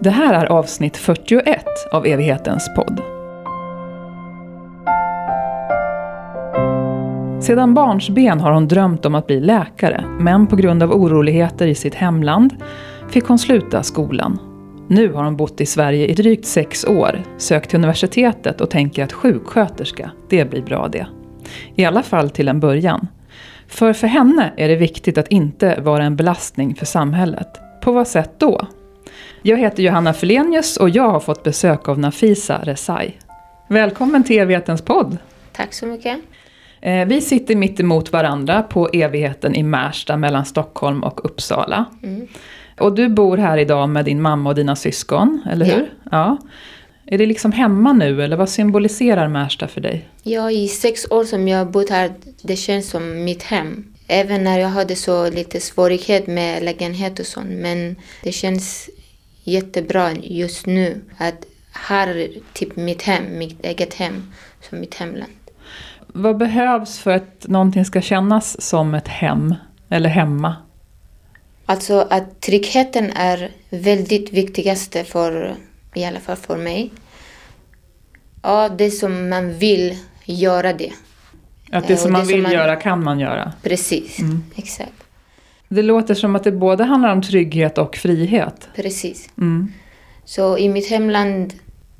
Det här är avsnitt 41 av Evighetens podd. Sedan barnsben har hon drömt om att bli läkare, men på grund av oroligheter i sitt hemland fick hon sluta skolan. Nu har hon bott i Sverige i drygt sex år, sökt till universitetet och tänker att sjuksköterska, det blir bra det. I alla fall till en början. För för henne är det viktigt att inte vara en belastning för samhället. På vad sätt då? Jag heter Johanna Felenius och jag har fått besök av Nafisa Resai. Välkommen till Evighetens podd! Tack så mycket. Eh, vi sitter mitt emot varandra på Evigheten i Märsta mellan Stockholm och Uppsala. Mm. Och du bor här idag med din mamma och dina syskon, eller Ja. hur? Ja. Är det liksom hemma nu, eller vad symboliserar Märsta för dig? Ja, i sex år som jag har bott här, det känns som mitt hem. Även när jag hade så lite svårighet med lägenhet och sånt. Men det känns jättebra just nu att här är typ mitt hem, mitt eget hem, som mitt hemland. Vad behövs för att någonting ska kännas som ett hem, eller hemma? Alltså att tryggheten är väldigt viktigaste för, i alla fall för mig. Ja, det som man vill göra det. Att det Eh, som man det som vill man- göra kan man göra. Precis, Mm. exakt. Det låter som att det både handlar om trygghet och frihet. Precis. Mm. Så i mitt hemland,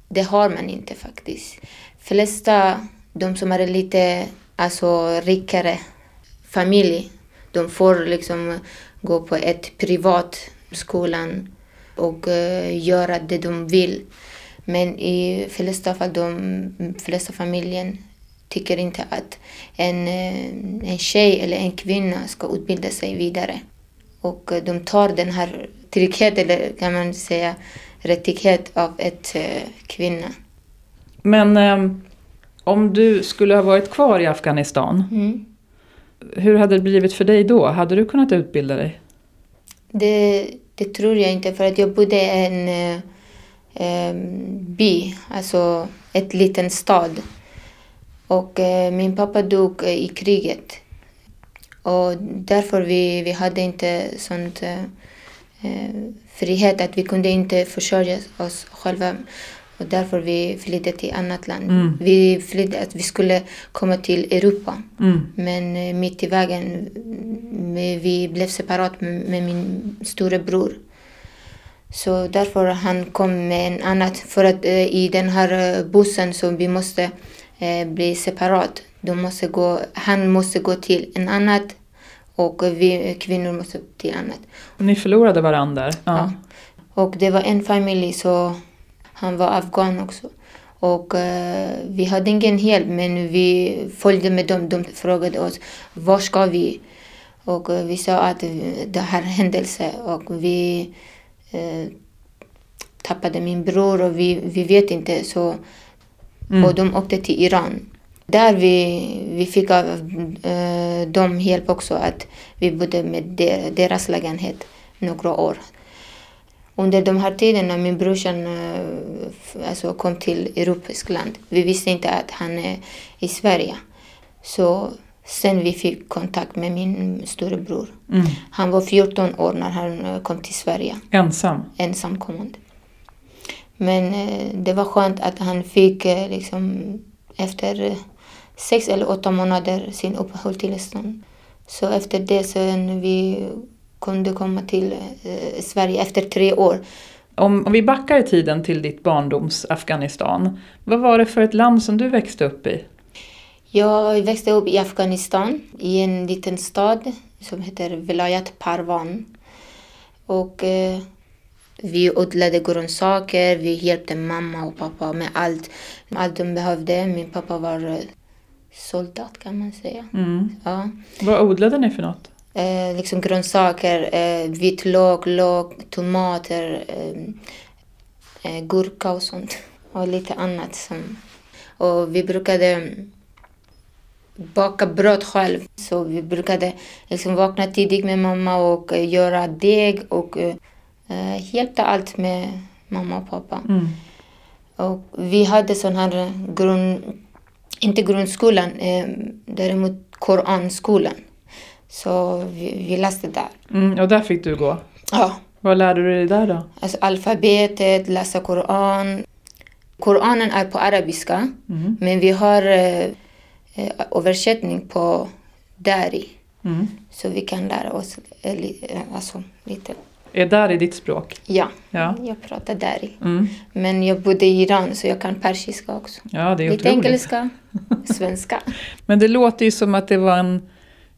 det har man inte faktiskt. Flesta, de som är lite alltså, rikare familj, de får liksom gå på ett privat skolan och eh, göra det de vill. Men i flesta fall, de flesta familjen tycker inte att en, eh, en tjej eller en kvinna ska utbilda sig vidare. Och eh, de tar den här trygghet, eller kan man säga rättighet av ett eh, kvinna. Men ehm, om du skulle ha varit kvar i Afghanistan, Mm. hur hade det blivit för dig då? Hade du kunnat utbilda dig? Det, det tror jag inte, för att jag bodde i en eh, eh by, alltså ett liten stad. Och eh, min pappa dog eh, i kriget. Och därför vi, vi hade inte sånt eh, eh frihet att vi kunde inte försörja oss själva. Och därför vi flydde till annat land. Mm. Vi flydde att vi skulle komma till Europa. Mm. Men eh, mitt i vägen, mm, vi blev separat med min storebror. Så därför han kom med en annat, för att eh, i den här eh, bussen så vi måste eh, bli separat. De måste gå, han måste gå till en annat och vi kvinnor måste till annat. Ni förlorade varandra? Ja. Ja. Och det var en familj, så han var afghan också. Och eh, vi hade ingen hjälp, men vi följde med dem. De frågade oss, var ska vi? Och eh, vi sa att eh, det här händelse och vi eh, tappade min bror och vi, vi vet inte. Så, Mm. Och de åkte till Iran. Där vi, vi fick av eh, dem hjälp också att vi bodde med der, deras lägenhet några år. Under de här tiderna min brorsan eh, alltså kom till europeiskt land. Vi visste inte att han är i Sverige. Så sen vi fick kontakt med min storebror. Mm. Han var 14 år när han eh, kom till Sverige Ensam? ensamkommande. Men eh, det var skönt att han fick liksom, efter sex eller åtta månader sin uppehållstillstånd. Så efter det sen vi kunde komma till eh, Sverige efter tre år. Om, om vi backar i tiden till ditt barndoms Afghanistan. Vad var det för ett land som du växte upp i? Jag växte upp i Afghanistan i en liten stad som heter Velayat Parvan. Och eh, vi odlade grönsaker, vi hjälpte mamma och pappa med allt, allt de behövde. Min pappa var eh, soldat kan man säga. Mm. Ja. Vad odlade ni för något? Eh, liksom grönsaker, eh, vitlök, lök, tomater, eh, eh, gurka och sånt. Och lite annat. Som, och vi brukade baka bröd själv. Så vi brukade liksom vakna tidigt med mamma och eh, göra deg och eh, eh, hjälpte allt med mamma och pappa. Mm. Och vi hade sån här grund, inte grundskolan, eh, däremot Koranskolan. Så vi, vi läste där. Mm, och där fick du gå. Ja. Vad lärde du dig där då? Alltså alfabetet, läsa Koran. Koranen är på arabiska, Mm. men vi har eh, eh, översättning på dari. Mm. Så vi kan lära oss eh, eh, alltså, lite. Är där i ditt språk? Ja, Ja. jag pratar dari. Mm. Men jag bodde i Iran så jag kan persiska också. Ja, det är Lite otroligt. engelska, svenska. Men det låter ju som att det var en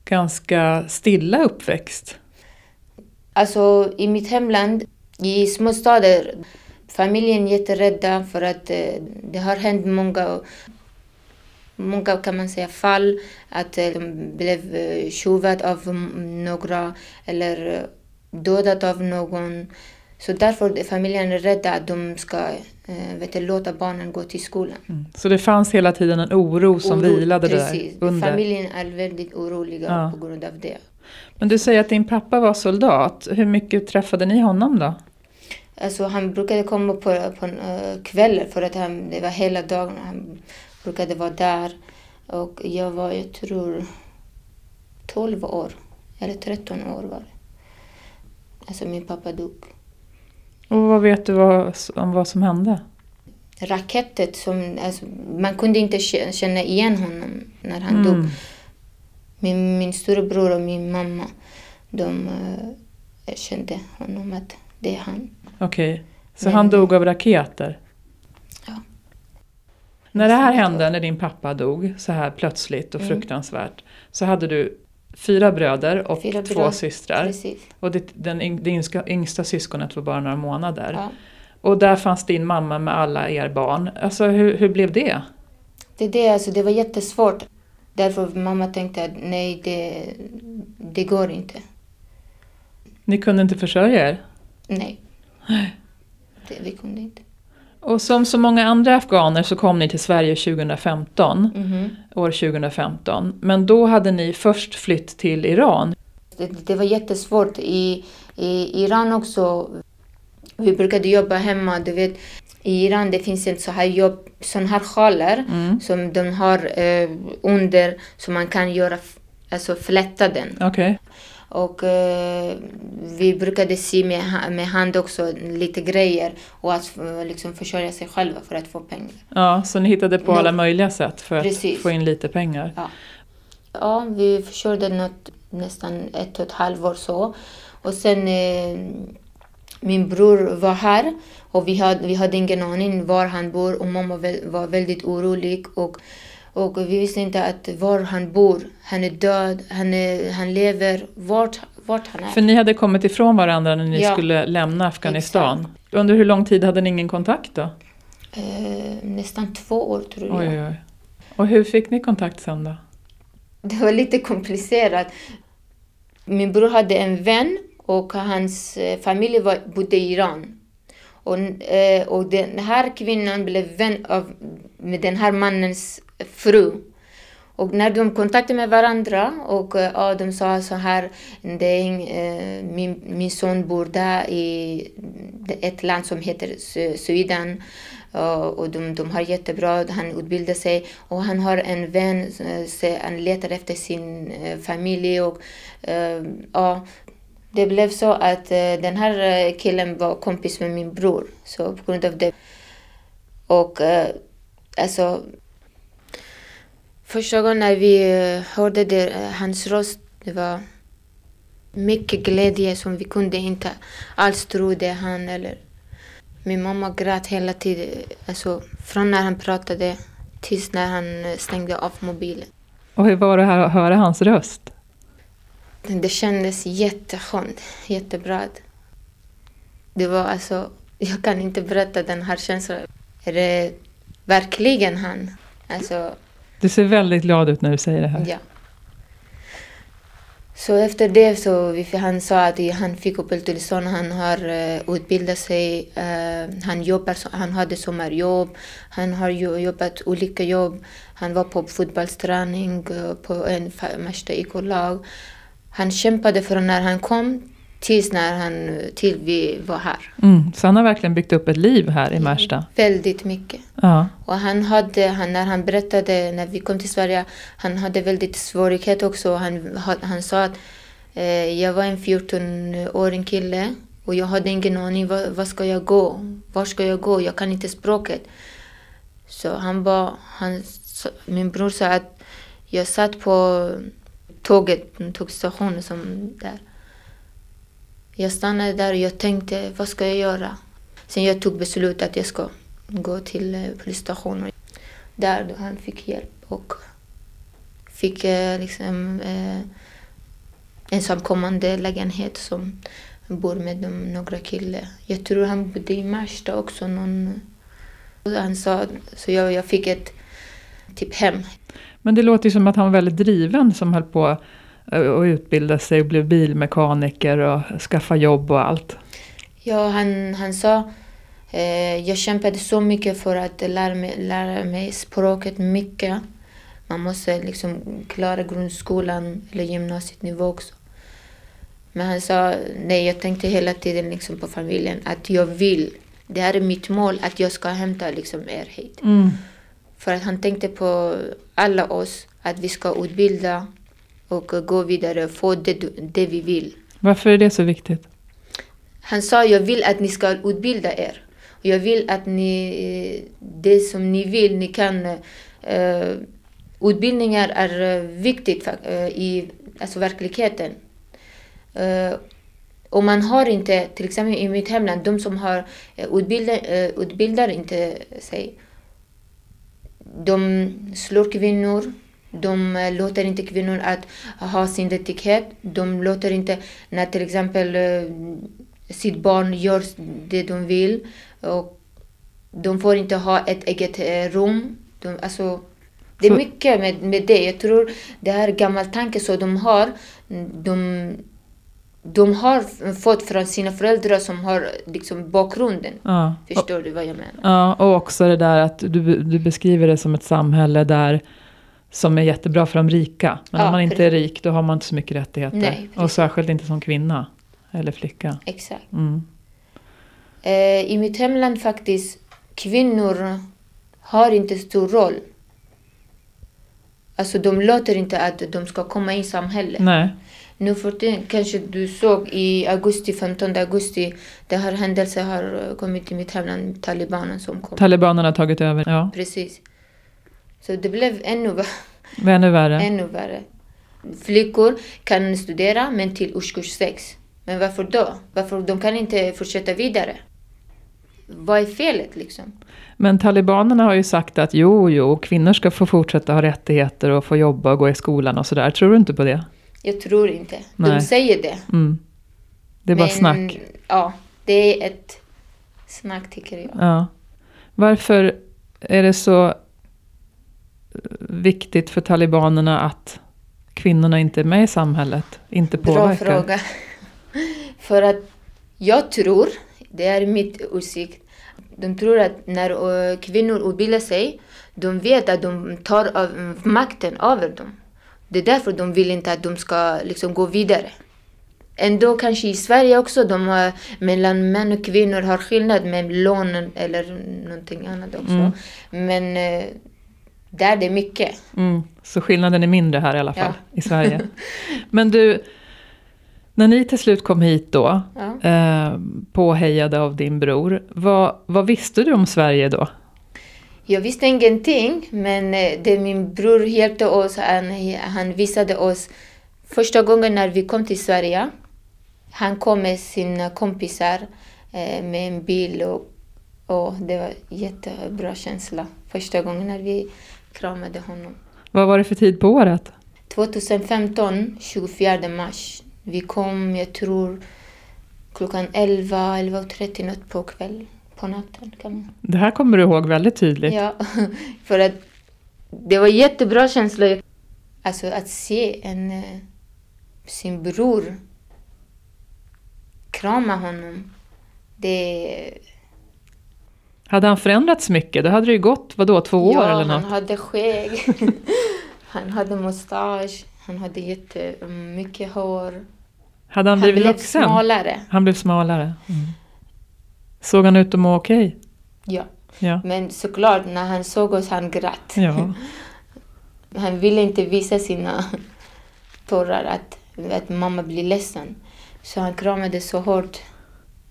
ganska stilla uppväxt. Alltså i mitt hemland, i små städer, familjen är jätterädda för att eh, det har hänt många, många kan man säga fall, att eh, de blev eh, tjuvat av några eller dödade dödat av någon. Så därför är familjen rädda att de ska vet du, låta barnen gå till skolan. Mm. Så det fanns hela tiden en oro som Oro- vilade precis. där under. Familjen är väldigt oroliga Ja. på grund av det. Men du säger att din pappa var soldat. Hur mycket träffade ni honom då? Alltså han brukade komma på, på uh, kvällar för att han, det var hela dagen. Han brukade vara där. Och jag var, jag tror, 12 år. Eller 13 år var det. Alltså min pappa dog. Och vad vet du vad, om vad som hände? Raketet som, alltså, man kunde inte kä- känna igen honom när han Mm. dog. Min, min storebror och min mamma, de uh, kände honom att det är han. Okej, så Men- han dog av raketer? Ja. När det här hände, när din pappa dog så här plötsligt och Mm. fruktansvärt, så hade du fyra bröder och Fyra två bröder, systrar. Precis. Och den yng- det yngsta, yngsta syskonet var bara några månader. Ja. Och där fanns din mamma med alla er barn. Alltså hur, hur blev det? Det, det, alltså, det var jättesvårt. Därför mamma tänkte att nej, det, det går inte. Ni kunde inte försörja er? Nej. Det, vi kunde inte. Och som så många andra afghaner så kom ni till Sverige 2015, Mhm. år 2015. Men då hade ni först flytt till Iran. Det, det var jättesvårt. I, I Iran också, vi brukade jobba hemma. Du vet, I Iran det finns en så här jobb, sån här sjalar Mm. som de har eh, under, så man kan göra, alltså flätta den. Okej. Och eh, vi brukade sy med, med hand också lite grejer och att liksom försörja sig själva för att få pengar. Ja, så ni hittade på alla möjliga sätt för att Precis. få in lite pengar. Ja, vi försörjde något, nästan ett och ett halvår så. Och sen eh, min bror var här och vi hade, vi hade ingen aning var han bor och mamma var väldigt orolig. Och, och vi visste inte att var han bor. Han är död, han, är, han lever, vart, vart han är. För ni hade kommit ifrån varandra när ni Ja. skulle lämna Afghanistan. Under hur lång tid hade ni ingen kontakt då? Eh, nästan två år tror jag. Oj, oj, oj. Och hur fick ni kontakt sen då? Det var lite komplicerat. Min bror hade en vän och hans eh, familj var, bodde i Iran. Och, eh, och den här kvinnan blev vän av, med den här mannens fru. Och när de kontaktade med varandra och eh, ja, de sa så här, det är, eh, min, min son bor där i ett land som heter Sweden. Eh, och de, de har jättebra, han utbildar sig och han har en vän, eh, så han letar efter sin familj och eh, ja, det blev så att eh, den här killen var kompis med min bror. Så på grund av det. Och eh, alltså Första gången när vi eh, hörde det, eh, hans röst, det var mycket glädje som vi kunde inte alls tro det han eller min mamma grät hela tiden, alltså från när han pratade tills när han eh, stängde av mobilen. Och hur var det här att höra hans röst? Det kändes jätteskönt, jättebra. Det var alltså, jag kan inte berätta den här känslan. Är det verkligen han? Alltså, du ser väldigt glad ut när du säger det här. Ja. Så efter det så vi, han sa att han fick uppehållstillstånd, han har uh, utbildat sig, eh, han jobbar, han hade sommarjobb, han har jo- jobbat olika jobb, han var på fotbollsträning eh, på en Märsta IK-lag. Han kämpade för när han kom tills när han, till vi var här. Mm. Så han har verkligen byggt upp ett liv här i Märsta? Väldigt mycket. Ja. Och han hade, han, när han berättade när vi kom till Sverige, han hade väldigt svårighet också. Han, han sa att eh, jag var en 14-årig kille och jag hade ingen aning, vad, vad ska jag gå? Var ska jag gå? Jag kan inte språket. Så han bara, han, min bror sa att jag satt på tåget, tågstationen som där. Jag stannade där och jag tänkte, vad ska jag göra? Sen jag tog beslutet att jag ska gå till eh, polisstationen. Där då han fick hjälp och fick eh, liksom eh, ensamkommande lägenhet som bor med dem, några killar. Jag tror han bodde i Märsta också. Någon, han sa, så jag, jag fick ett typ hem. Men det låter ju som att han var väldigt driven som höll på och utbilda sig och blev bilmekaniker och skaffa jobb och allt. Ja, han, han sa eh, jag kämpade så mycket för att lära mig, lära mig språket mycket. Man måste liksom klara grundskolan eller gymnasienivå också. Men han sa, nej jag tänkte hela tiden liksom på familjen att jag vill, det här är mitt mål att jag ska hämta liksom er hit. Mm. För att han tänkte på alla oss, att vi ska utbilda och gå vidare och få det, det vi vill. Varför är det så viktigt? Han sa, jag vill att ni ska utbilda er. Jag vill att ni, det som ni vill, ni kan. Uh, utbildningar är viktigt uh, i alltså verkligheten. Uh, och man har inte, till exempel i mitt hemland, de som har utbildar, utbildar inte sig de slår kvinnor. De eh, låter inte kvinnor att ha sin rättighet. De låter inte när till exempel eh, sitt barn gör det de vill. Och de får inte ha ett eget eh, rum. De, alltså, det är mycket med, med det. Jag tror det här är gammal tanke så de har. De, de har fått från sina föräldrar som har liksom bakgrunden. Ja. Förstår du vad jag menar? Ja, och också det där att du, du beskriver det som ett samhälle där som är jättebra för de rika. Men ja, om man inte är rik då har man inte så mycket rättigheter. Nej, och särskilt inte som kvinna eller flicka. Exakt. Mm. Eh, I mitt hemland faktiskt, kvinnor har inte stor roll. Alltså de låter inte att de ska komma in i samhället. Nej. Nu för tiden kanske du såg i augusti, 15 augusti, det här händelsen har kommit till mitt hemland, talibanen som kom. Talibanerna har tagit över, ja. Precis. Så det blev ännu, ännu värre. ännu värre. Flickor kan studera, men till årskurs 6. Men varför då? Varför de kan inte fortsätta vidare? Vad är felet liksom? Men talibanerna har ju sagt att jo, jo, kvinnor ska få fortsätta ha rättigheter och få jobba och gå i skolan och sådär. Tror du inte på det? Jag tror inte. Nej. De säger det. Mm. Det är bara snack. Ja, det är ett snack tycker jag. Ja. Varför är det så viktigt för talibanerna att kvinnorna inte är med i samhälet? Inte påverkar? Bra fråga. för att jag tror, det är mitt åsikt, de tror att när eh, kvinnor utbildar sig, de vet att de tar av makten över dem. Det är därför de vill inte att de ska liksom gå vidare. Ändå kanske i Sverige också, de har, mellan män och kvinnor har skillnad med lånen eller någonting annat också. Mm. Men eh, där det är mycket. Mm. Så skillnaden är mindre här i alla fall, ja. i Sverige. Men du, när ni till slut kom hit då, ja. eh, påhejade av din bror, vad, vad visste du om Sverige då? Jag visste ingenting, men eh, det min bror hjälpte oss. Han, han visade oss första gången när vi kom till Sverige. Han kom med sina kompisar eh, med en bil och, och det var jättebra känsla första gången när vi kramade honom. Vad var det för tid på året? 2015, 24 mars. Vi kom, jag tror, klockan 11, 11.30 något på kvällen på natten. Kan man. Det här kommer du ihåg väldigt tydligt. Ja, för att det var jättebra känsla. Alltså att se en, eh, sin bror krama honom. Det... Hade han förändrats mycket? Då hade det ju gått, vadå, två år ja, eller något? han hade skägg. han hade mustasch. Han hade jättemycket hår. Hade han, Han blivit blev vuxen? smalare. Han blev smalare. Mm. Såg han ut att må okej? Ja. Ja. Men såklart, när han såg oss, han grät. ja. Han ville inte visa sina tårar, att, att mamma blir ledsen. Så han kramade så hårt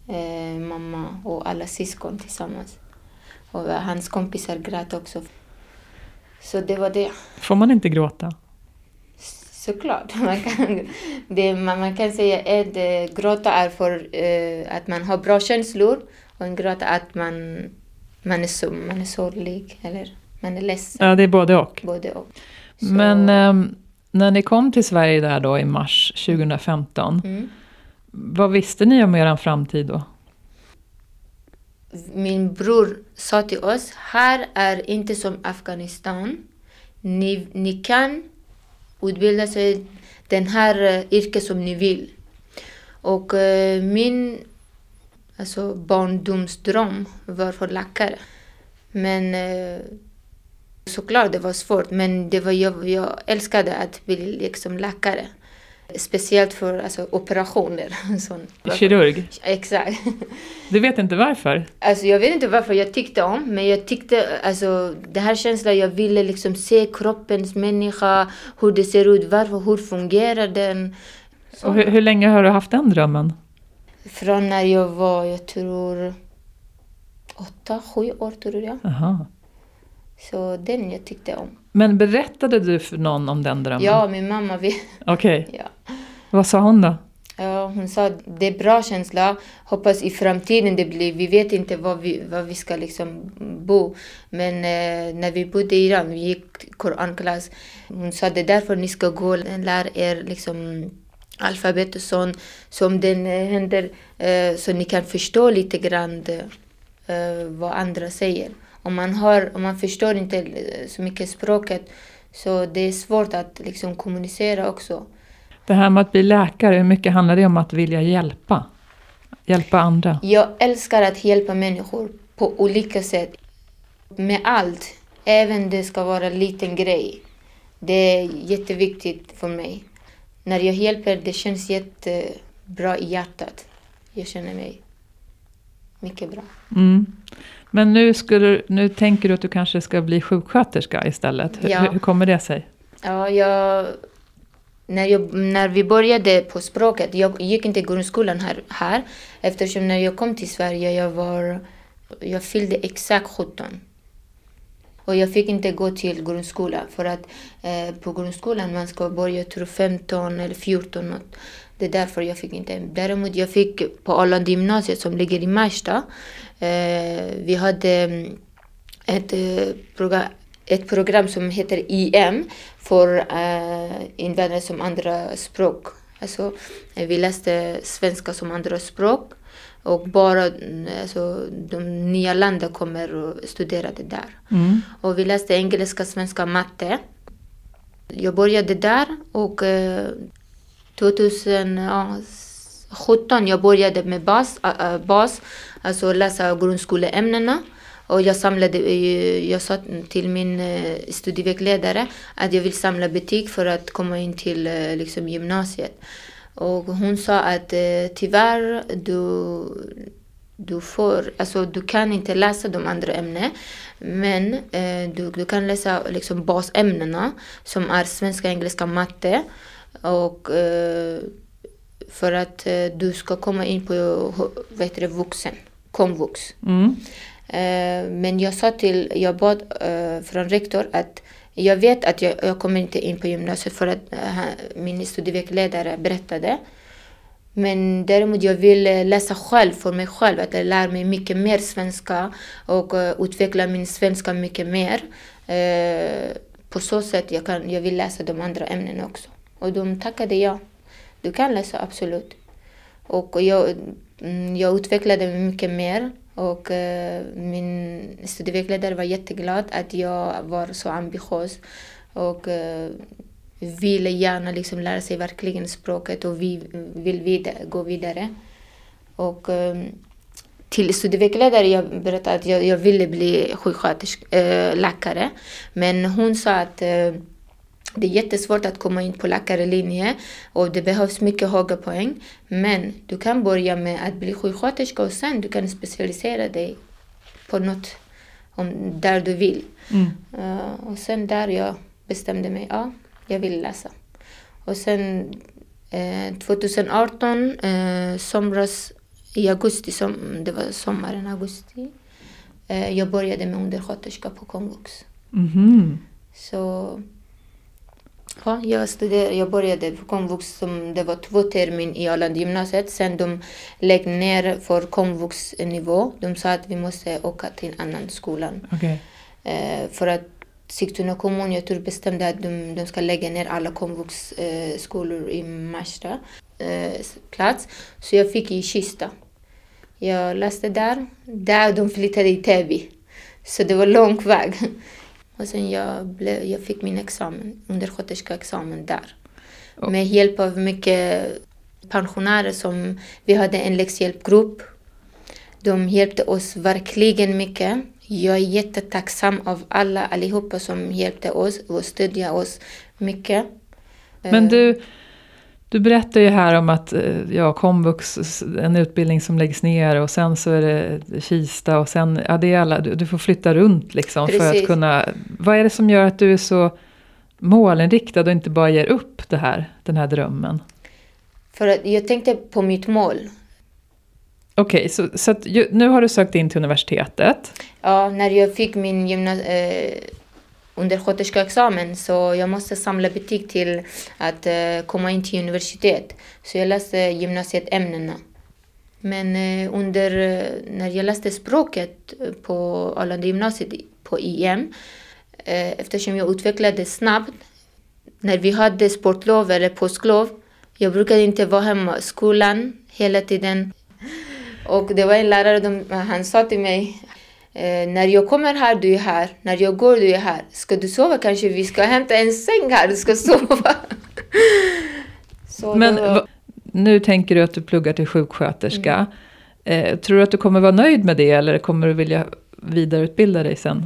eh, mamma och alla syskon tillsammans. Och hans kompisar grät också. Så det var det. Får man inte gråta? Såklart. Man kan, det, man, man kan säga att eh, gråta är för eh, att man har bra känslor och en gråta att man, man, är, så, man är sorglig eller man är ledsen. Ja, det är både och. Både och. Så, Men ehm, när ni kom till Sverige där då i mars 2015, mm. vad visste ni om er framtid då? Min bror sa till oss, här är inte som Afghanistan. Ni, ni kan utbilda sig den här eh, yrket som ni vill. Och eh, min alltså, barndomsdröm var för läkare. Men eh, såklart det var svårt, men det var jag, jag älskade att bli liksom läkare. Speciellt för alltså, operationer. Sånt. Kirurg? Exakt. Du vet inte varför? Alltså jag vet inte varför jag tyckte om, men jag tyckte, alltså det här känslan, jag ville liksom se kroppens människa, hur det ser ut, varför, hur fungerar den? Så. Och hur, hur länge har du haft den drömmen? Från när jag var, jag tror, åtta, sju år tror jag. Aha. Så den jag tyckte om. Men berättade du för någon om den drömmen? Ja, min mamma, vi, Okej, ja. vad sa hon då? Ja, hon sa det är bra känsla. Hoppas i framtiden det blir. Vi vet inte var vi, var vi ska liksom bo. Men eh, när vi bodde i Iran, vi gick koranklass. Hon sa det är därför ni ska gå och lära er liksom alfabet och sånt. Så om det eh, händer eh, så ni kan förstå lite grann eh, vad andra säger. Om man, har, om man förstår inte eh, så mycket språket så det är svårt att liksom kommunicera också. Det här med att bli läkare, hur mycket handlar det om att vilja hjälpa? Hjälpa andra? Jag älskar att hjälpa människor på olika sätt. Med allt. Även det ska vara en liten grej. Det är jätteviktigt för mig. När jag hjälper, det känns jättebra i hjärtat. Jag känner mig mycket bra. Mm. Men nu, skulle, nu tänker du att du kanske ska bli sjuksköterska istället. Hur, Ja. hur kommer det sig? Ja, jag, när, jag, när vi började på språket, jag gick inte grundskolan här, här eftersom när jag kom till Sverige, jag var, jag fyllde exakt 17. Och jag fick inte gå till grundskolan för att eh, på grundskolan man ska börja tror 15 eller 14 något. Det är därför jag fick inte. Däremot jag fick på Arlanda gymnasiet som ligger i Märsta. Eh, vi hade mm, ett, eh, program, ett program som heter IM för eh, invandrare som andra språk. Alltså, eh, vi läste svenska som andra språk och bara mm, alltså, de nya länderna kommer och studerade där. Mm. Och vi läste engelska, svenska, matte. Jag började där och eh, 2017 jag började med bas, bas alltså läsa grundskoleämnena. Och jag samlade, eh, jag sa till min eh, studievägledare att jag vill samla betyg för att komma in till eh, liksom, gymnasiet. Och hon sa att tyvärr, du, du, får, alltså, du kan inte läsa de andra ämnena. Men du, du kan läsa liksom, basämnena som är svenska, engelska, matte. Och eh, för att eh, du ska komma in på det, vuxen, komvux. Mm. Eh, men jag sa till, jag bad från rektor att jag vet att jag, jag kommer inte in på gymnasiet för att min studievägledare berättade. Men däremot jag vill läsa själv för mig själv, att jag lär mig mycket mer svenska och eh, utveckla min svenska mycket mer. På så sätt jag, kan, jag vill läsa de andra ämnena också. Och de tackade ja. Du kan läsa absolut. Och jag, mm, jag utvecklade mig mycket mer. Och eh, min studievägledare var jätteglad att jag var så ambitiös. Och eh, ville gärna liksom lära sig verkligen språket och vi vill gå vidare. Och ehm, till studievägledare jag berättade att jag, jag ville bli sjuksköterska, eh, läkare. Men hon sa att det är jättesvårt att komma in på läkarlinje och det behövs mycket höga poäng. Men du kan börja med att bli sjuksköterska och sen du kan specialisera dig på något om, där du vill. Mm. Uh, och sen där jag bestämde mig, ja, jag vill läsa. Och sen eh, 2018, eh, somras, i augusti, som, det var sommaren, augusti, eh, jag började med undersköterska på komvux. Mhm. Så ja, jag, studerade, jag började på komvux som det var två termin i Arlanda gymnasiet. Sen de lägger ner för komvuxnivå. De sa att vi måste åka till en annan skola. Okej. Eh, för att Sigtuna kommun, jag tror bestämde att de, de ska lägga ner alla komvuxskolor eh, i Märsta eh, plats. Så jag fick i Kista. Jag läste där. Där de flyttade i Täby. Så det var lång väg. Och sen jag, blev, jag fick min examen, undersköterskeexamen där. Och- Med hjälp av mycket pensionärer som vi hade en läxhjälpgrupp. De hjälpte oss verkligen mycket. Jag är jättetacksam av alla allihopa som hjälpte oss och stödde oss mycket. Men Eh, du, du berättar ju här om att eh, ja, komvux, en utbildning som läggs ner och sen så är det Kista och sen, ja det är alla, du, du får flytta runt liksom för att Precis. kunna, vad är det som gör att du är så målinriktad och inte bara ger upp det här, den här drömmen? För att jag tänkte på mitt mål. Okej, så, så att, nu har du sökt in till universitetet. Ja, när jag fick min gymna- eh, undersköterskeexamen så jag måste samla betyg till att eh, komma in till universitet. Så jag läste gymnasieämnena. Men eh, under, eh, när jag läste språket på Arlanda gymnasiet på IM, eftersom jag utvecklade snabbt, när vi hade sportlov eller påsklov, jag brukade inte vara hemma i skolan hela tiden. Och det var en lärare, de, han sa till mig, eh, när jag kommer här, du är här. När jag går, du är här. Ska du sova kanske vi ska hämta en säng här, du ska sova. Men va, nu tänker du att du pluggar till sjuksköterska. Eh, tror du att du kommer vara nöjd med det eller kommer du vilja vidareutbilda dig sen?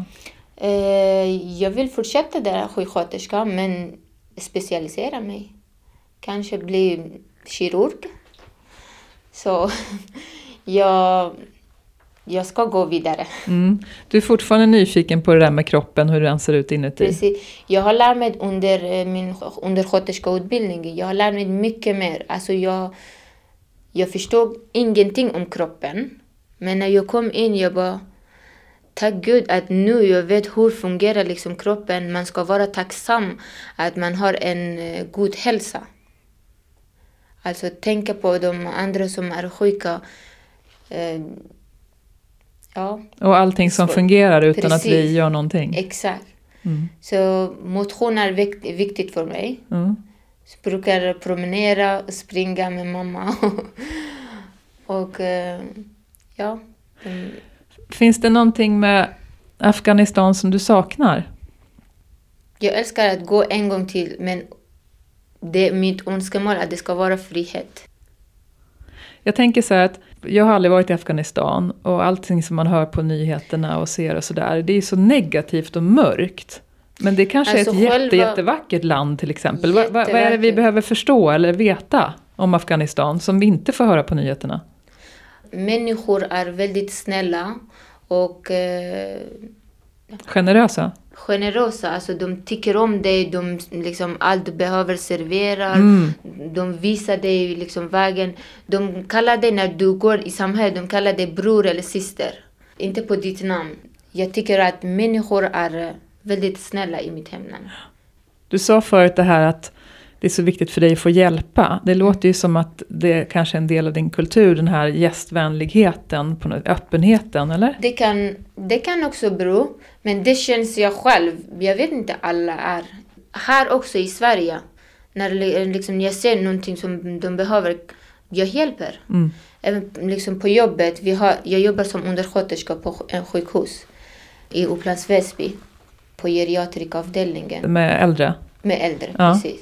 Eh, jag vill fortsätta där sjuksköterska men specialisera mig. Kanske bli kirurg. Så jag, jag ska gå vidare. Mm. Du är fortfarande nyfiken på det där med kroppen, hur den ser ut inuti? Precis. Jag har lärt mig under eh, min undersköterskeutbildning, jag har lärt mig mycket mer. Alltså jag, jag förstod ingenting om kroppen. Men när jag kom in, jag bara Tack Gud att nu jag vet hur fungerar liksom kroppen. Man ska vara tacksam att man har en eh, god hälsa. Alltså tänka på de andra som är sjuka. Ja, Och allting som fungerar utan att vi Precis. gör någonting? exakt. Mm. Så motion är vikt, viktigt för mig. Mm. Så brukar promenera och springa med mamma. och eh, ja. Finns det någonting med Afghanistan som du saknar? Jag älskar att gå en gång till men det är mitt önskemål att det ska vara frihet. Jag tänker så här att jag har aldrig varit i Afghanistan och allting som man hör på nyheterna och ser och sådär, det är så negativt och mörkt. Men det kanske Alltså är ett jätte, jättevackert land till exempel. Vad, vad, är det vi behöver förstå eller veta om Afghanistan som vi inte får höra på nyheterna? Människor är väldigt snälla och eh, Generösa? generösa. Alltså de tycker om dig, de liksom allt du behöver serverar. Mm. De visar dig liksom vägen. De kallar dig när du går i samhället, de kallar dig bror eller syster. Inte på ditt namn. Jag tycker att människor är väldigt snälla i mitt hemland. Du sa förut det här att det är så viktigt för dig att få hjälpa. Det låter ju som att det kanske är en del av din kultur, den här gästvänligheten, på något, öppenheten, eller? Det kan, det kan också bero, men det känns jag själv. Jag vet inte alla är. Här också i Sverige, när li- liksom jag ser någonting som de behöver, jag hjälper. Mm. Även liksom på jobbet, vi har, jag jobbar som undersköterska på en sjukhus i Upplands Väsby, på geriatrikavdelningen Med äldre? med äldre. Ja. Precis.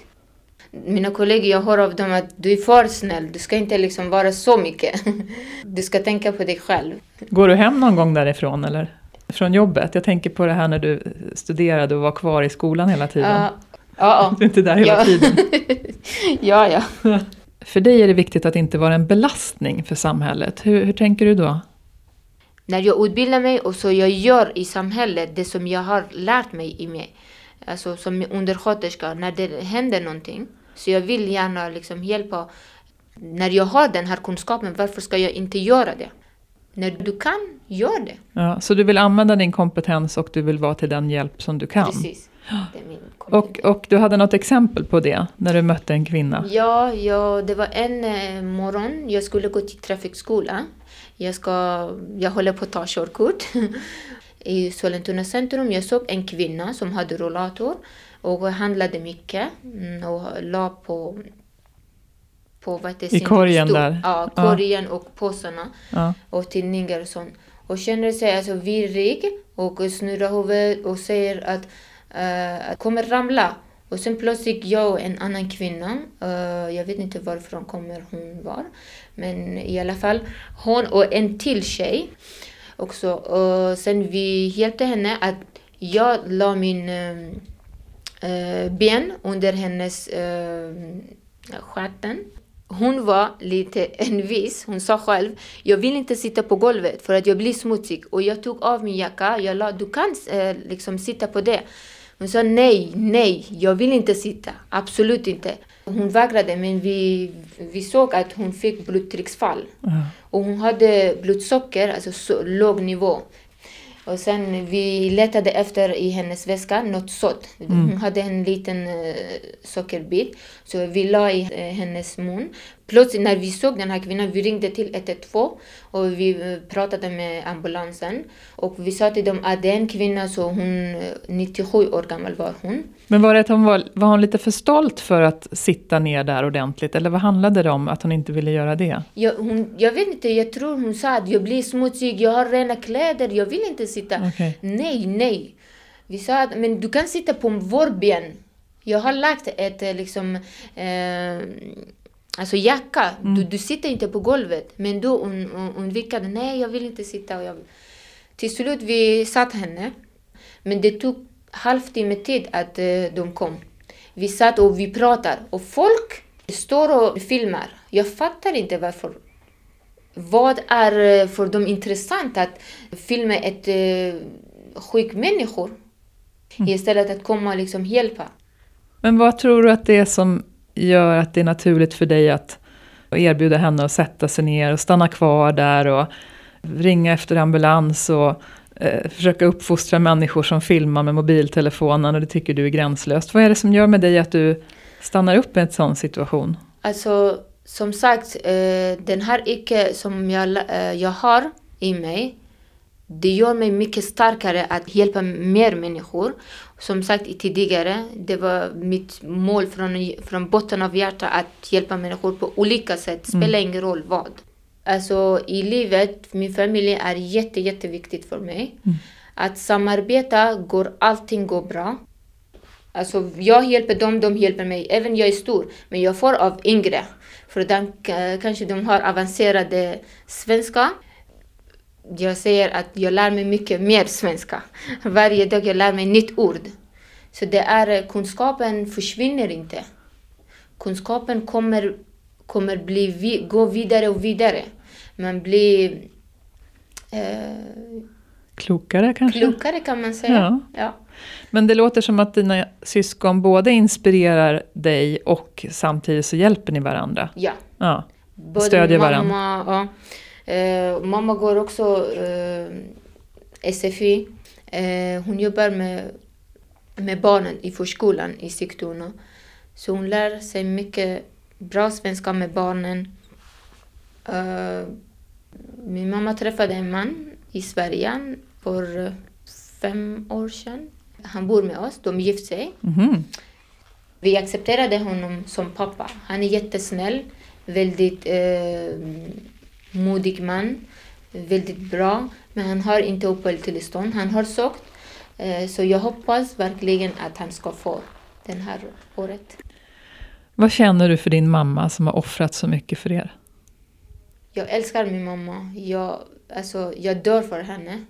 Mina kollegor, jag hör av dem att du är för snäll, du ska inte liksom vara så mycket. Du ska tänka på dig själv. Går du hem någon gång därifrån eller? Från jobbet? Jag tänker på det här när du studerade och var kvar i skolan hela tiden. Ja, Ja, Du är inte där hela tiden. ja, ja. För dig är det viktigt att inte vara en belastning för samhället. Hur, hur tänker du då? När jag utbildar mig och så jag gör i samhället det som jag har lärt mig i mig. Alltså som undersköterska, när det händer någonting. Så jag vill gärna liksom hjälpa. När jag har den här kunskapen, varför ska jag inte göra det? När du kan, gör det. Ja, så du vill använda din kompetens och du vill vara till den hjälp som du kan? Precis. Och, och du hade något exempel på det, när du mötte en kvinna? Ja, ja, det var en eh, morgon. Jag skulle gå till trafikskola. Jag, ska, jag håller på att ta körkort. I Sollentuna centrum jag såg en kvinna som hade rollator och handlade mycket mm, och la på, på vad heter, I korgen stol. där? Ja, Ja. korgen och påsarna Ja. och tidningar och sånt. Och känner sig alltså virrig och snurrar huvudet och säger att uh, kommer ramla. Och sen plötsligt jag och en annan kvinna, eh, jag vet inte varifrån kommer hon var, men i alla fall hon och en till tjej också. Och sen vi hjälpte henne att jag la min äh, ben under hennes äh, stjärten. Hon var lite envis. Hon sa själv, jag vill inte sitta på golvet för att jag blir smutsig. Och jag tog av min jacka. Jag la, du kan äh, liksom sitta på det. Hon sa nej, nej, jag vill inte sitta. Absolut inte. Hon vägrade, men vi, vi såg att hon fick blodtrycksfall. Ja. Och hon hade blodsocker, alltså så låg nivå. Och sen vi letade efter i hennes väska något sånt. Hon hade en liten eh, sockerbit. Så vi la i eh, hennes mun. Plötsligt när vi såg den här kvinnan, vi ringde till 112 och vi eh, pratade med ambulansen. Och vi sa till dem att det är en kvinna, så hon, eh, 97 år gammal var hon. Men var det att hon var, var hon lite för stolt för att sitta ner där ordentligt? Eller vad handlade det om att hon inte ville göra det? Jag, hon, jag vet inte, jag tror hon sa att jag blir smutsig, jag har rena kläder, jag vill inte sitta. Okej. Nej, nej. Vi sa att men du kan sitta på vår ben. Jag har lagt ett eh, liksom, eh, alltså jacka. Du, du sitter inte på golvet. Men då hon, hon, hon vickade, nej jag vill inte sitta. Och jag, till slut vi satt henne. Men det tog halvtimme tid att eh, de kom. Vi satt och vi pratar och folk står och filmar. Jag fattar inte varför. Vad är eh, för dem intressant att filma ett eh, sjuk människor istället att komma och liksom hjälpa? Men vad tror du att det är som gör att det är naturligt för dig att erbjuda henne att sätta sig ner och stanna kvar där och ringa efter ambulans och eh, försöka uppfostra människor som filmar med mobiltelefonen och det tycker du är gränslöst. Vad är det som gör med dig att du stannar upp i en sån situation? Alltså, som sagt, eh, den här icke som jag, eh, jag har i mig, det gör mig mycket starkare att hjälpa mer människor. Som sagt tidigare, det var mitt mål från, från botten av hjärtat att hjälpa människor på olika sätt, spelar ingen roll vad. Alltså i livet, min familj är jätte, jätteviktigt för mig. Att samarbeta, går allting går bra. Alltså jag hjälper dem, de hjälper mig. Även jag är stor, men jag får av yngre. För de, k- kanske de har avancerade svenska. Jag säger att jag lär mig mycket mer svenska. Varje dag jag lär mig nytt ord. Så det är, kunskapen försvinner inte. Kunskapen kommer, kommer bli, gå vidare och vidare. Man blir eh, Klokare kanske? klokare kan man säga. Ja. Ja. Men det låter som att dina syskon både inspirerar dig och samtidigt så hjälper ni varandra. ja. Ja. Både Stödjer mamma, ja. Eh, mamma går också eh, SFI. Eh, hon jobbar med, med barnen i förskolan i Sigtuna. Så hon lär sig mycket bra svenska med barnen. Min mamma träffade en man i Sverige för fem år sedan. Han bor med oss, de gift sig. Mhm. Vi accepterade honom som pappa. Han är jättesnäll, väldigt eh, modig man, väldigt bra. Men han har inte uppehållstillstånd. Han har sökt. Eh, så jag hoppas verkligen att han ska få den här året. Vad känner du för din mamma som har offrat så mycket för er? Jag älskar min mamma. Jag, alltså, jag dör för henne.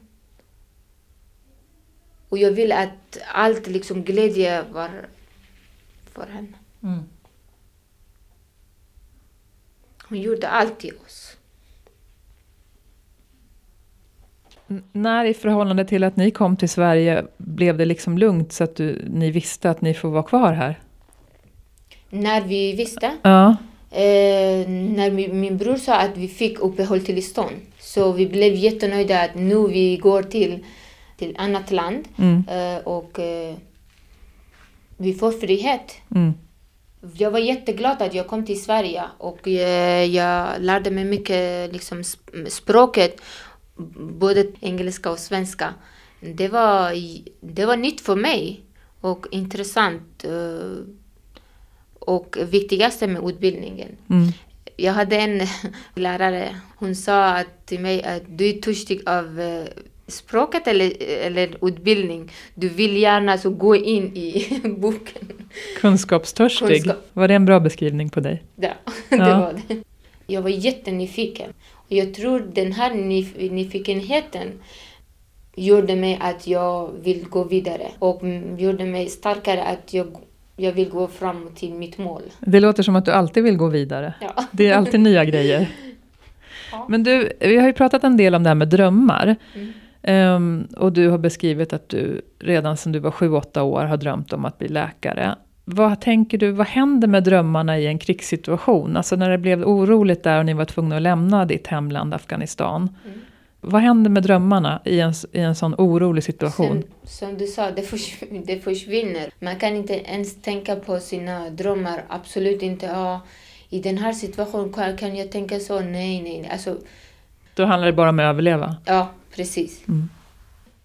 Och jag vill att allt liksom glädje var för henne. Mm. Hon gjorde allt till oss. När i förhållande till att ni kom till Sverige blev det liksom lugnt så att du, ni visste att ni får vara kvar här? När vi visste, Ja. eh, när min, min bror sa att vi fick uppehållstillstånd, så vi blev jättenöjda att nu vi går till, till annat land Mm. eh, och eh, vi får frihet. Mm. Jag var jätteglad att jag kom till Sverige och eh, jag lärde mig mycket liksom, sp- språket, både engelska och svenska. Det var, det var nytt för mig och intressant. eh, Och viktigaste med utbildningen. Mm. Jag hade en lärare, hon sa att till mig att du är törstig av eh, språket eller, eller utbildning. Du vill gärna så gå in i boken. Kunskapstörstig. Kunskap. Var det en bra beskrivning på dig? Ja, Ja. det var det. Jag var jättenyfiken. Jag tror den här nyf- nyfikenheten gjorde mig att jag vill gå vidare och gjorde mig starkare att jag, jag vill gå fram till mitt mål. Det låter som att du alltid vill gå vidare. Ja. Det är alltid nya grejer. Ja. Men du, vi har ju pratat en del om det här med drömmar. Mm. Ehm, och du har beskrivit att du redan sedan du var 7-8 år har drömt om att bli läkare. Vad tänker du, vad händer med drömmarna i en krigssituation? Alltså när det blev oroligt där och ni var tvungna att lämna ditt hemland Afghanistan. Mm. Vad händer med drömmarna i en, i en sån orolig situation? Sen, som du sa, det, förs- det försvinner. Man kan inte ens tänka på sina drömmar. Absolut inte. Ja, I den här situationen kan, jag tänka så. Nej, nej. Alltså, Då handlar det bara om att överleva. ja, precis.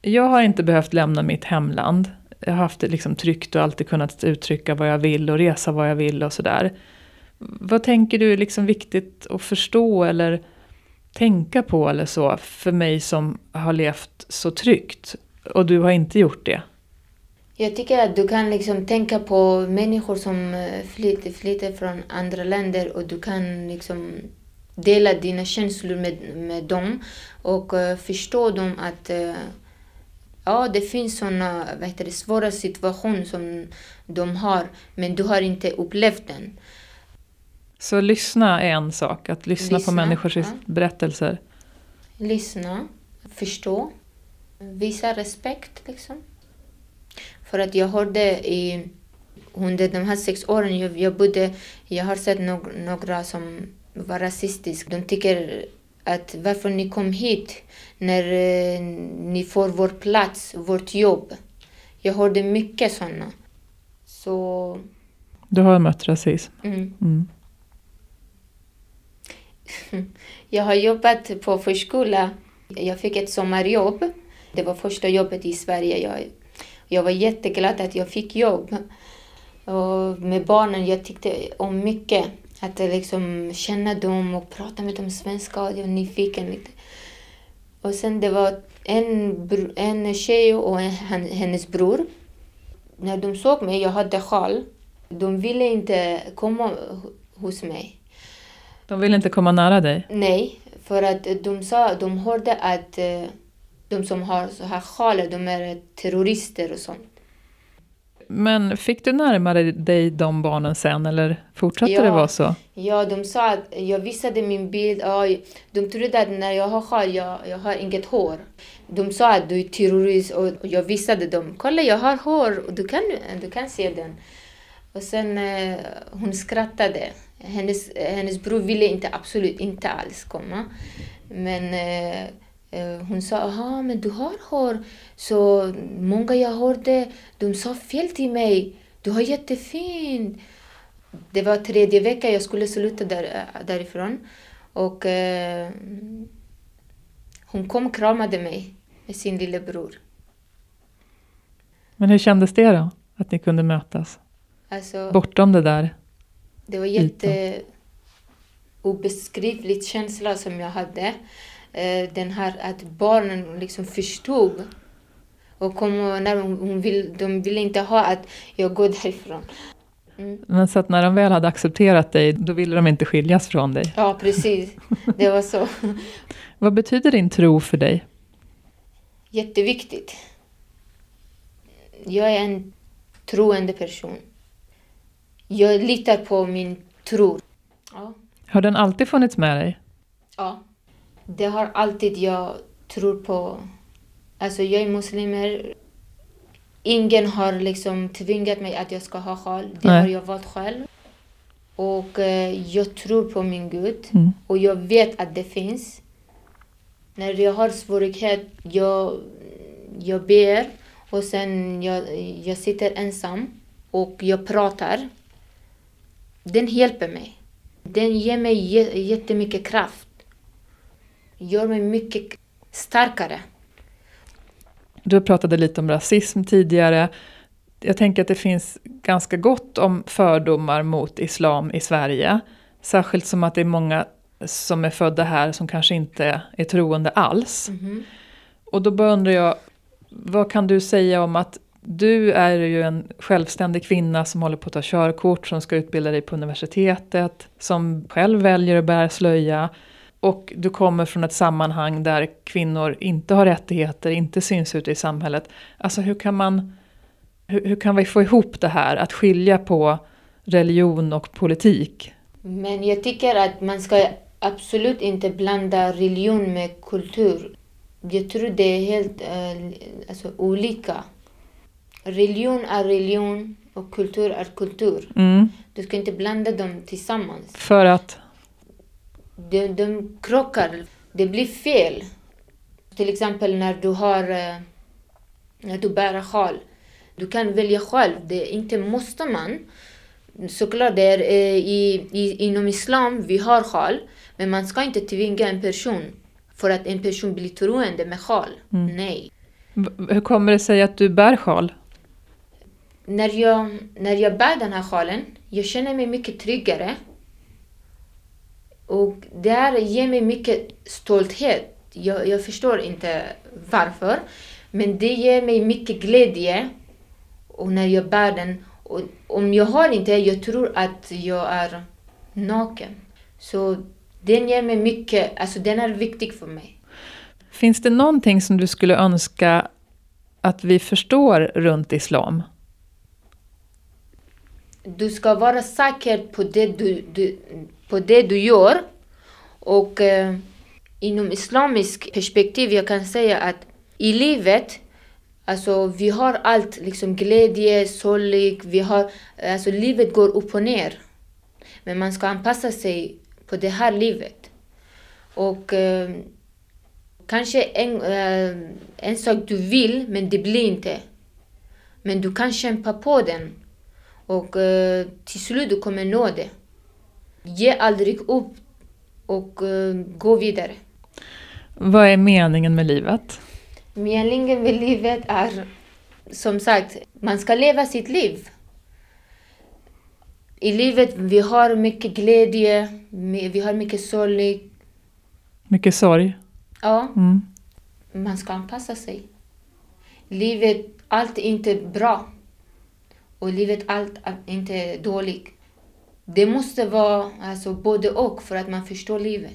Jag har inte behövt lämna mitt hemland. Jag har haft det liksom tryggt och alltid kunnat uttrycka vad jag vill och resa vad jag vill och sådär. Vad tänker du är liksom viktigt att förstå eller tänka på eller så för mig som har levt så tryggt och du har inte gjort det? Jag tycker att du kan liksom tänka på människor som eh, flyter, flyter från andra länder och du kan liksom dela dina känslor med, med dem och eh, förstå dem att eh, ja, det finns sådana vad heter det, svåra situationer som de har men du har inte upplevt den. Så lyssna är en sak, att lyssna, Lyssna, på människors ja. berättelser. Lyssna, förstå, visa respekt liksom. För att jag hörde i, under de här sex åren jag, jag bodde, jag har sett någ, några som var rasistiska. De tycker att varför ni kom hit när eh, ni får vår plats, vårt jobb. Jag hörde mycket sådana. Så, Du har mött rasism. mm. Mm. Jag har jobbat på förskola. Jag fick ett sommarjobb. Det var första jobbet i Sverige. Jag, jag var jätteglad att jag fick jobb. Och med barnen, jag tyckte om mycket. Att liksom känna dem och prata med dem svenska. Jag var nyfiken lite. Och sen det var en, en tjej och en, hennes bror. När de såg mig, jag hade sjal. De ville inte komma hos mig. De vill inte komma nära dig. Nej, för att de sa, de hörde att eh, de som har så här sjaler, de är terrorister och sånt. Men fick du närmare dig de barnen sen eller fortsatte Ja. det vara så? Ja, de sa att jag visade min bild. Ja, de trodde att när jag har sjal, jag, jag har inget hår. De sa att du är terrorist och jag visade dem. Kolla, jag har hår och du kan, du kan se den. Och sen eh, hon skrattade. Hennes, hennes bror ville inte, absolut inte alls komma. Men eh, hon sa, aha, men du har hår. Så många jag hörde, de sa fel till mig. Du har jättefint. Det var tredje veckan jag skulle sluta där, därifrån. Och eh, hon kom och kramade mig med sin lillebror. Men hur kändes det då? Att ni kunde mötas? Alltså, Bortom det där? Det var jätte obeskrivlig känsla som jag hade. Eh, Den här att barnen liksom förstod. Och kom när hon vill, de ville inte ha att jag går därifrån. Mm. Men så att när de väl hade accepterat dig, då ville de inte skiljas från dig. Ja, precis. Det var så. Vad betyder din tro för dig? Jätteviktigt. Jag är en troende person. Jag litar på min tro. Ja. Har den alltid funnits med dig? ja. Det har alltid jag tror på. Alltså jag är muslimer. Ingen har liksom tvingat mig att jag ska ha sjal. Det Nej. har jag valt själv. Och eh, jag tror på min Gud. Mm. Och jag vet att det finns. När jag har svårighet, jag, jag ber och sen jag, jag sitter ensam och jag pratar. Den hjälper mig. Den ger mig jä- jättemycket kraft. Gör mig mycket starkare. Du pratade lite om rasism tidigare. Jag tänker att det finns ganska gott om fördomar mot islam i Sverige. Särskilt som att det är många som är födda här som kanske inte är troende alls. Och då bara undrar jag, vad kan du säga om att du är ju en självständig kvinna som håller på att ta körkort, som ska utbilda dig på universitetet, som själv väljer att bära slöja. Och du kommer från ett sammanhang där kvinnor inte har rättigheter, inte syns ute i samhället. Alltså hur kan man, hur, hur kan vi få ihop det här, att skilja på religion och politik? Men jag tycker att man ska absolut inte blanda religion med kultur. Jag tror det är helt eh, alltså, olika. Religion är religion och kultur är kultur. Mm. Du ska inte blanda dem tillsammans. För att, De, de krockar. Det blir fel. Till exempel när du har eh, när du bär sjal. Du kan välja själv. Det inte måste man. Såklart, det är, eh, i, i, inom islam vi har sjal. Men man ska inte tvinga en person för att en person blir troende med sjal. Nej. v- hur kommer det sig att du bär sjal? När jag, när jag bär den här sjalen, jag känner mig mycket tryggare. Och det här ger mig mycket stolthet. Jag, jag förstår inte varför. Men det ger mig mycket glädje. Och när jag bär den. Och om jag har inte, jag tror att jag är naken. Så den ger mig mycket, alltså den är viktig för mig. Finns det någonting som du skulle önska att vi förstår runt islam? Du ska vara säker på det du, du, på det du gör. Och eh, inom islamisk perspektiv jag kan säga att i livet, alltså vi har allt, liksom glädje, sorg, vi har, alltså livet går upp och ner. Men man ska anpassa sig på det här livet. Och eh, kanske en, eh, en sak du vill, men det blir inte. Men du kan kämpa på den. Och eh, till slut du kommer nå det. Ge aldrig upp och eh, gå vidare. Vad är meningen med livet? Meningen med livet är som sagt, man ska leva sitt liv. I livet vi har mycket glädje, vi har mycket sorg. Mycket sorg? Ja, Mm. man ska anpassa sig. Livet, allt är inte bra. Och livet, allt är inte dåligt. Det måste vara alltså, både och för att man förstår livet.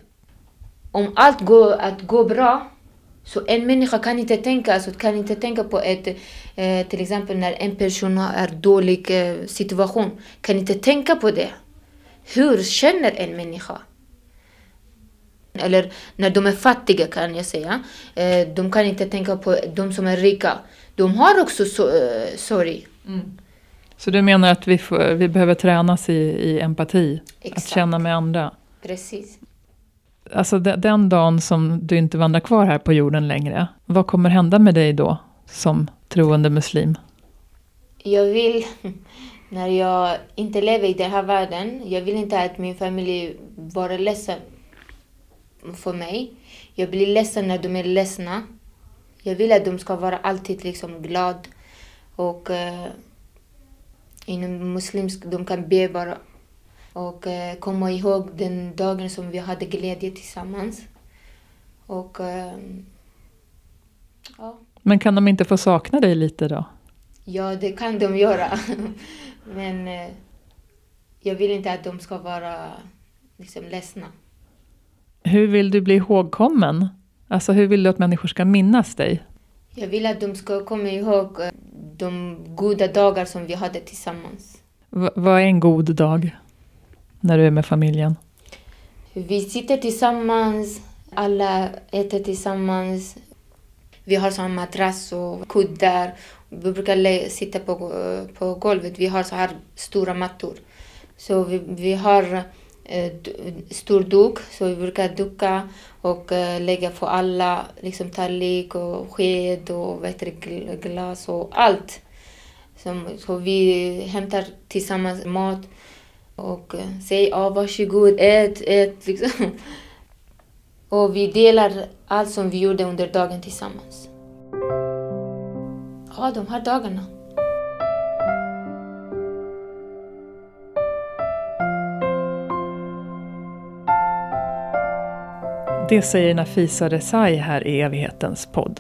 Om allt går att gå bra, så en människa kan inte tänka, alltså, kan inte tänka på ett, eh, till exempel när en person har en dålig eh, situation, kan inte tänka på det. Hur känner en människa? Eller när de är fattiga kan jag säga. Eh, de kan inte tänka på de som är rika. De har också so eh, sorg. sorg. Så du menar att vi, får, vi behöver tränas i, i empati? Att Exakt. känna med andra? Precis. Alltså de, den dagen som du inte vandrar kvar här på jorden längre, vad kommer hända med dig då som troende muslim? Jag vill, när jag inte lever i den här världen, jag vill inte att min familj vara ledsen för mig. Jag blir ledsen när de är ledsna. Jag vill att de ska vara alltid liksom glad. Och eh, inom muslimsk, de kan be bara. Och eh, komma ihåg den dagen som vi hade glädje tillsammans. Och eh, ja. Men kan de inte få sakna dig lite då? Ja, det kan de göra. Men eh, jag vill inte att de ska vara liksom ledsna. Hur vill du bli ihågkommen? Alltså hur vill du att människor ska minnas dig? Jag vill att de ska komma ihåg eh, de goda dagar som vi hade tillsammans. V vad är en god dag när du är med familjen? Vi sitter tillsammans, alla äter tillsammans. Vi har samma madrass och kuddar. Vi brukar sitta på, på golvet. Vi har så här stora mattor. Så vi, vi har Eh, stor duk, så vi brukar duka och eh, lägga på alla, liksom tallrik och sked och vet du, glas och allt. Så, vi hämtar tillsammans mat och eh, säger oh, varsågod, ät, ät liksom. Och vi delar allt som vi gjorde under dagen tillsammans. Ja, de här dagarna. Det säger Nafisa Resai här i evighetens podd.